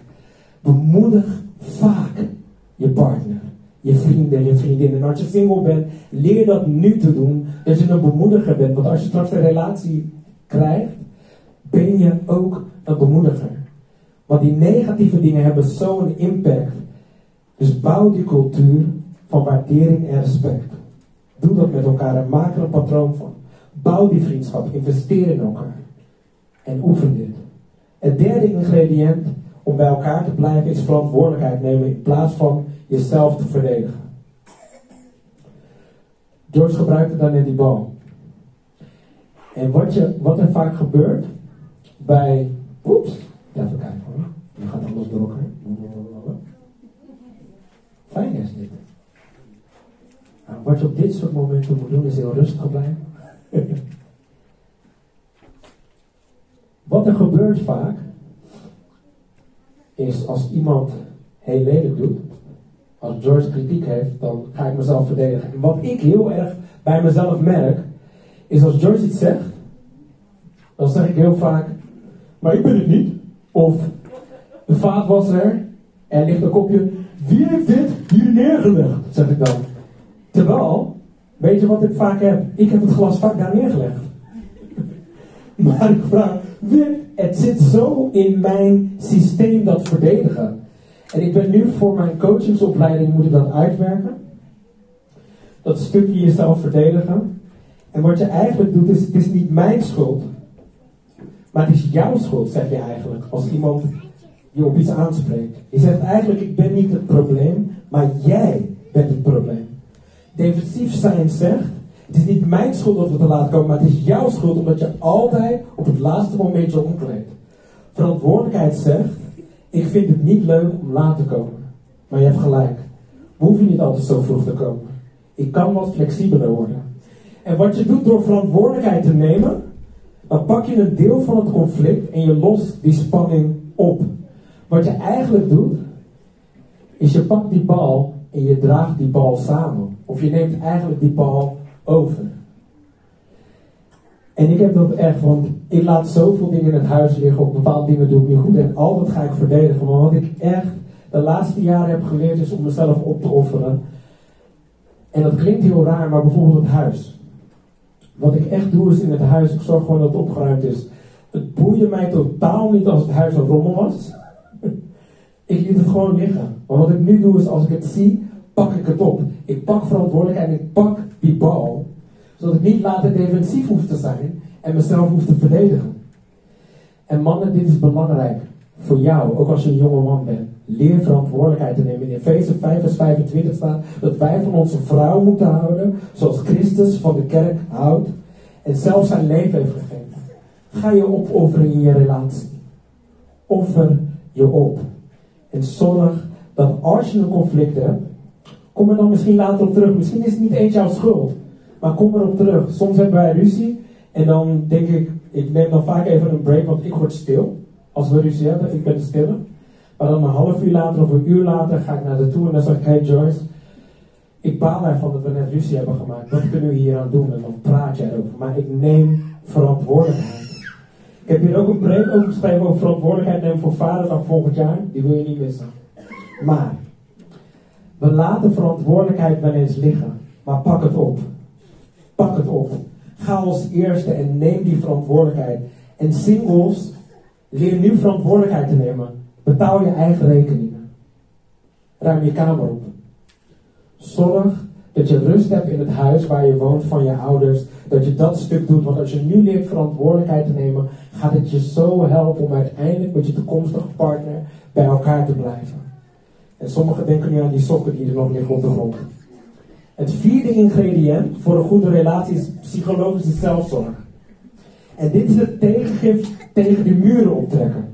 Bemoedig vaak je partner, je vrienden, je vriendinnen. En als je single bent, leer dat nu te doen, dat je een bemoediger bent. Want als je straks een relatie krijgt, ben je ook een bemoediger. Want die negatieve dingen hebben zo'n impact. Dus bouw die cultuur van waardering en respect. Doe dat met elkaar en maak er een patroon van. Bouw die vriendschap, investeer in elkaar. En oefen dit. Het derde ingrediënt om bij elkaar te blijven is verantwoordelijkheid nemen in plaats van jezelf te verdedigen. George gebruikte daarnet die bal. En wat, je, wat er vaak gebeurt bij. Oeps, even kijken hoor. Dan gaat alles door elkaar. Fijn is dit. Nou, wat je op dit soort momenten moet doen is heel rustig blijven. wat er gebeurt vaak is als iemand heel lelijk doet, als George kritiek heeft, dan ga ik mezelf verdedigen. En wat ik heel erg bij mezelf merk, is als George iets zegt, dan zeg ik heel vaak, maar ik ben het niet. Of de vaat was er, er ligt een kopje, wie heeft dit hier neergelegd? Zeg ik dan. Terwijl, weet je wat ik vaak heb? Ik heb het glas vaak daar neergelegd. maar ik vraag, het zit zo in mijn systeem dat verdedigen. En ik ben nu voor mijn coachingsopleiding moet ik dat uitwerken. Dat stukje jezelf verdedigen. En wat je eigenlijk doet is, het is niet mijn schuld. Maar het is jouw schuld, zeg je eigenlijk. Als iemand je op iets aanspreekt. Je zegt eigenlijk, ik ben niet het probleem, maar jij bent het probleem. Defensief zijn zegt, het is niet mijn schuld dat we te laat komen, maar het is jouw schuld omdat je altijd op het laatste moment je omkleedt. Verantwoordelijkheid zegt, ik vind het niet leuk om laat te komen. Maar je hebt gelijk. We hoeven niet altijd zo vroeg te komen. Ik kan wat flexibeler worden. En wat je doet door verantwoordelijkheid te nemen, dan pak je een deel van het conflict en je lost die spanning op. Wat je eigenlijk doet, is je pakt die bal en je draagt die bal samen. Of je neemt eigenlijk die bal over. En ik heb dat echt, want ik laat zoveel dingen in het huis liggen, of bepaalde dingen doe ik niet goed. En altijd ga ik verdedigen. Maar wat ik echt de laatste jaren heb geleerd is om mezelf op te offeren. En dat klinkt heel raar, maar bijvoorbeeld het huis. Wat ik echt doe is in het huis, ik zorg gewoon dat het opgeruimd is. Het boeide mij totaal niet als het huis een rommel was. ik liet het gewoon liggen. Maar wat ik nu doe is, als ik het zie, pak ik het op. Ik pak verantwoordelijkheid en ik pak die bal. Zodat ik niet later defensief hoef te zijn en mezelf hoef te verdedigen. En mannen, dit is belangrijk voor jou, ook als je een jonge man bent. Leer verantwoordelijkheid te nemen. In Efeze 5 vers 25 staat dat wij van onze vrouw moeten houden zoals Christus van de kerk houdt en zelf zijn leven heeft gegeven. Ga je opofferen in je relatie. Offer je op. En zorg dat als je een conflict hebt, kom er dan misschien later op terug. Misschien is het niet eens jouw schuld. Maar kom erop terug. Soms hebben wij ruzie. En dan denk ik, ik neem dan vaak even een break, want ik word stil. Als we ruzie hebben, ik ben stille. Maar dan een half uur later of een uur later ga ik naar de toe en dan zeg ik, hey Joyce, ik baal ervan dat we net ruzie hebben gemaakt. Wat kunnen we hier aan doen? En dan praat je erover. Maar ik neem verantwoordelijkheid. Ik heb hier ook een preek over geschreven over verantwoordelijkheid nemen voor vaderdag volgend jaar. Die wil je niet missen. Maar, we laten verantwoordelijkheid wel eens liggen. Maar pak het op. Pak het op. Ga als eerste en neem die verantwoordelijkheid. En singles, leer nu verantwoordelijkheid te nemen. Betaal je eigen rekeningen. Ruim je kamer op. Zorg dat je rust hebt in het huis waar je woont van je ouders. Dat je dat stuk doet. Want als je nu leert verantwoordelijkheid te nemen, gaat het je zo helpen om uiteindelijk met je toekomstige partner bij elkaar te blijven. En sommigen denken nu aan die sokken die er nog liggen op de grond. Het vierde ingrediënt voor een goede relatie is psychologische zelfzorg. En dit is het tegengif tegen de muren optrekken.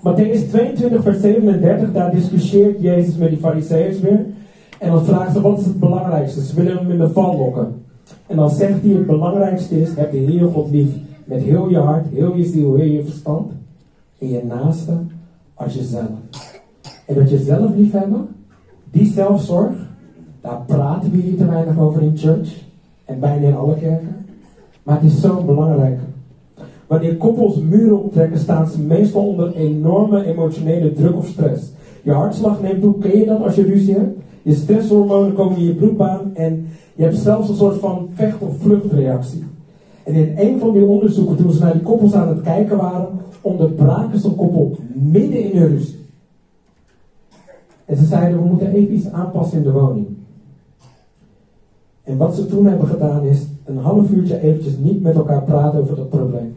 Matthäus 22, vers 37, daar discussieert Jezus met die fariseeërs weer. En dan vragen ze, wat is het belangrijkste? Ze willen hem in de val lokken. En dan zegt hij, het belangrijkste is, heb de Heer God lief. Met heel je hart, heel je ziel, heel je verstand. En je naaste als jezelf. En dat jezelf lief hebben, die zelfzorg, daar praten we hier te weinig over in church. En bijna in alle kerken. Maar het is zo belangrijk. Wanneer koppels muren optrekken, staan ze meestal onder enorme emotionele druk of stress. Je hartslag neemt toe. Ken je dat als je ruzie hebt? Je stresshormonen komen in je bloedbaan en je hebt zelfs een soort van vecht- of vluchtreactie. En in een van die onderzoeken, toen ze naar die koppels aan het kijken waren, onderbraken ze een koppel midden in hun ruzie. En ze zeiden, we moeten even iets aanpassen in de woning. En wat ze toen hebben gedaan is een half uurtje eventjes niet met elkaar praten over dat probleem.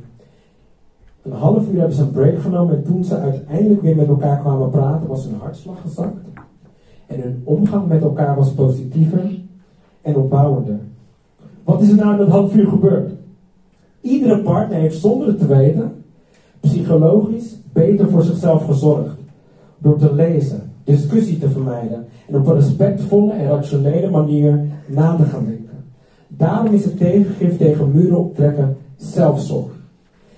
Een half uur hebben ze een break genomen en toen ze uiteindelijk weer met elkaar kwamen praten, was hun hartslag gezakt. En hun omgang met elkaar was positiever. en opbouwender. Wat is er nou in dat half uur gebeurd? Iedere partner heeft zonder het te weten psychologisch beter voor zichzelf gezorgd. Door te lezen, discussie te vermijden en op een respectvolle en rationele manier na te gaan denken. Daarom is het tegengif tegen muren optrekken zelfzorg.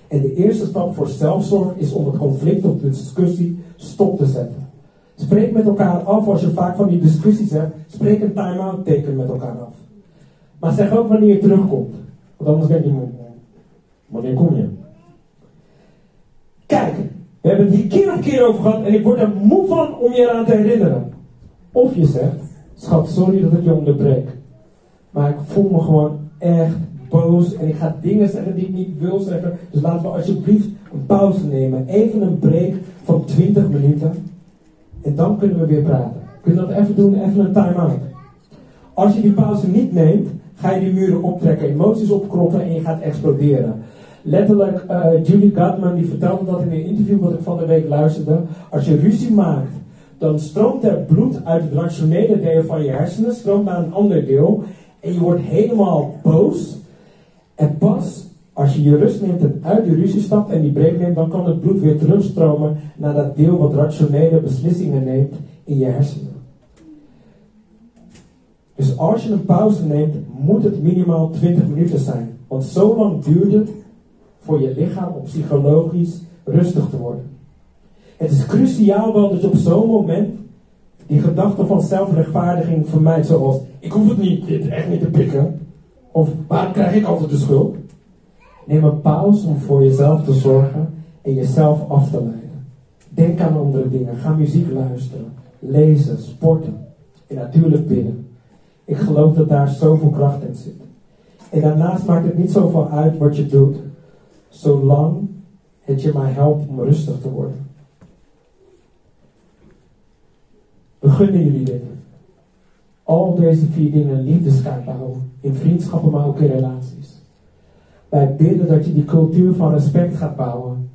En de eerste stap voor zelfzorg is om het conflict of de discussie stop te zetten. Spreek met elkaar af als je vaak van die discussies hebt. Spreek een time-out teken met elkaar af. Maar zeg ook wanneer je terugkomt. Want anders denk je, wanneer kom je? Kijk, we hebben het hier keer op keer over gehad en ik word er moe van om je eraan te herinneren. Of je zegt, schat, sorry dat ik je onderbreek. Maar ik voel me gewoon echt boos en ik ga dingen zeggen die ik niet wil zeggen. Dus laten we alsjeblieft een pauze nemen. Even een break van 20 minuten. En dan kunnen we weer praten. Kun je dat even doen? Even een time-out. Als je die pauze niet neemt, ga je die muren optrekken, emoties opkroppen en je gaat exploderen. Letterlijk, uh, Julie Gutman die vertelde dat in een interview wat ik van de week luisterde. Als je ruzie maakt, dan stroomt er bloed uit het rationele deel van je hersenen, stroomt naar een ander deel. En je wordt helemaal boos. En pas als je je rust neemt en uit de ruzie stapt en die break neemt, dan kan het bloed weer terugstromen naar dat deel wat rationele beslissingen neemt in je hersenen. Dus als je een pauze neemt, moet het minimaal 20 minuten zijn. Want zo lang duurt het voor je lichaam om psychologisch rustig te worden. Het is cruciaal wel dat je op zo'n moment die gedachte van zelfrechtvaardiging vermijdt, zoals ik hoef het niet, echt niet te pikken. Of waar krijg ik altijd de schuld? Neem een pauze om voor jezelf te zorgen en jezelf af te leiden. Denk aan andere dingen. Ga muziek luisteren, lezen, sporten en natuurlijk bidden. Ik geloof dat daar zoveel kracht in zit. En daarnaast maakt het niet zoveel uit wat je doet, zolang het je maar helpt om rustig te worden. We gunnen jullie dit. Al deze vier dingen liefdeskaart bouwen. In vriendschappen, maar ook in relaties. Wij bidden dat je die cultuur van respect gaat bouwen.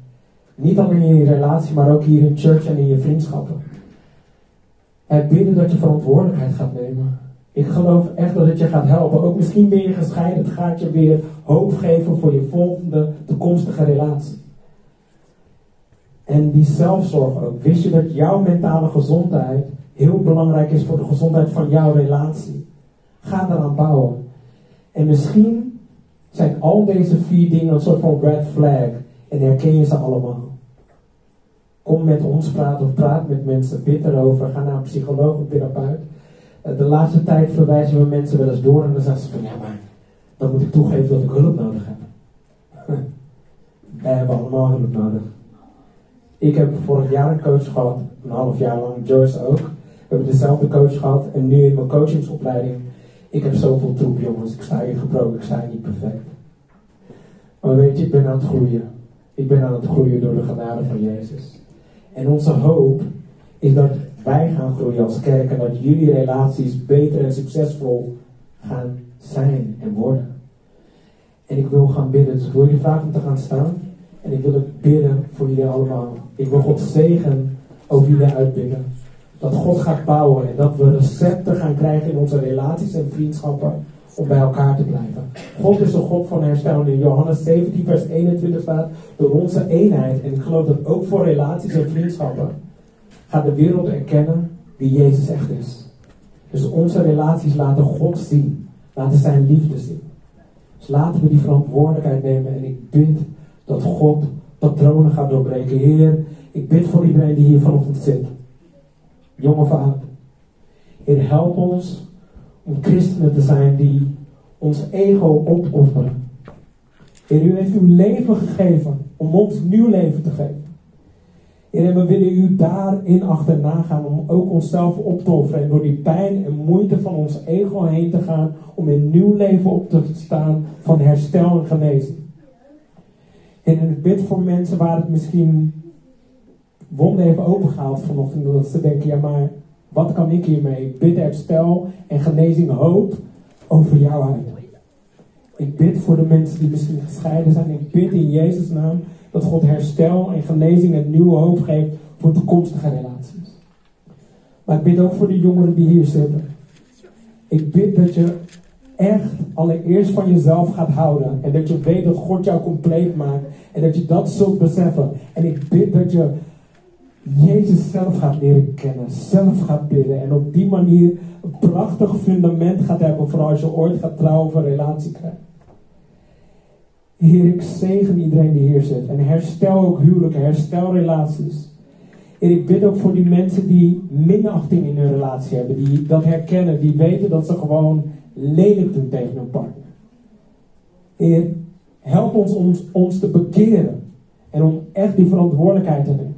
Niet alleen in je relatie, maar ook hier in church en in je vriendschappen. Wij bidden dat je verantwoordelijkheid gaat nemen. Ik geloof echt dat het je gaat helpen. Ook misschien ben je gescheiden. Het gaat je weer hoop geven voor je volgende toekomstige relatie. En die zelfzorg ook. Wist je dat jouw mentale gezondheid heel belangrijk is voor de gezondheid van jouw relatie? Ga eraan bouwen. En misschien zijn al deze vier dingen een soort van red flag en herken je ze allemaal. Kom met ons praten of praat met mensen, bid erover, ga naar een psycholoog of therapeut. Eh, de laatste tijd verwijzen we mensen wel eens door en dan zeggen ze van ja, maar dan moet ik toegeven dat ik hulp nodig heb. Wij hebben allemaal hulp nodig. Ik heb vorig jaar een coach gehad, een half jaar lang, Joyce ook. Hebben dezelfde coach gehad en nu in mijn coachingsopleiding. Ik heb zoveel troep, jongens. Ik sta hier gebroken, ik sta hier niet perfect. Maar weet je, ik ben aan het groeien. Ik ben aan het groeien door de genade van Jezus. En onze hoop is dat wij gaan groeien als kerk en dat jullie relaties beter en succesvol gaan zijn en worden. En ik wil gaan bidden, dus ik wil jullie vragen om te gaan staan. En ik wil het bidden voor jullie allemaal. Ik wil God zegen over jullie uitbidden. Dat God gaat bouwen en dat we recepten gaan krijgen in onze relaties en vriendschappen om bij elkaar te blijven. God is een God van herstel. In Johannes 17, vers 21 staat, door onze eenheid, en ik geloof dat ook voor relaties en vriendschappen, gaat de wereld erkennen wie Jezus echt is. Dus onze relaties laten God zien, laten zijn liefde zien. Dus laten we die verantwoordelijkheid nemen en ik bid dat God patronen gaat doorbreken. Heer, ik bid voor iedereen die hier vanochtend zit. Jong of oud. Heer, help ons om christenen te zijn die ons ego opofferen. Heer, u heeft uw leven gegeven om ons nieuw leven te geven. Heer, we willen u daarin achterna gaan om ook onszelf op te offeren en door die pijn en moeite van ons ego heen te gaan om een nieuw leven op te staan van herstel en genezing. En ik bid voor mensen waar het misschien wonden heeft opengehaald vanochtend, dat ze denken, ja maar wat kan ik hiermee? Ik bid herstel en genezing hoop over jou uit. Ik bid voor de mensen die misschien gescheiden zijn. Ik bid in Jezus' naam dat God herstel en genezing en nieuwe hoop geeft voor toekomstige relaties. Maar ik bid ook voor de jongeren die hier zitten. Ik bid dat je echt allereerst van jezelf gaat houden. En dat je weet dat God jou compleet maakt. En dat je dat zult beseffen. En ik bid dat je Jezus zelf gaat leren kennen. Zelf gaat bidden. En op die manier een prachtig fundament gaat hebben. Voor als je ooit gaat trouwen of een relatie krijgt. Heer, ik zegen iedereen die hier zit. En herstel ook huwelijken, herstel relaties. En ik bid ook voor die mensen die minachting in hun relatie hebben. Die dat herkennen, die weten dat ze gewoon lelijk doen tegen hun partner. Heer, help ons, ons ons te bekeren. En om echt die verantwoordelijkheid te nemen.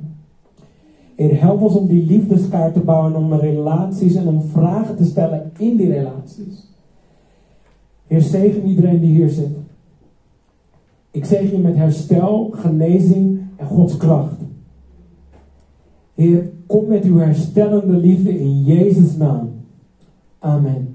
Heer, help ons om die liefdeskaart te bouwen. Om relaties en om vragen te stellen in die relaties. Heer, zegen iedereen die hier zit. Ik zegen je met herstel, genezing en Gods kracht. Heer, kom met uw herstellende liefde in Jezus' naam. Amen.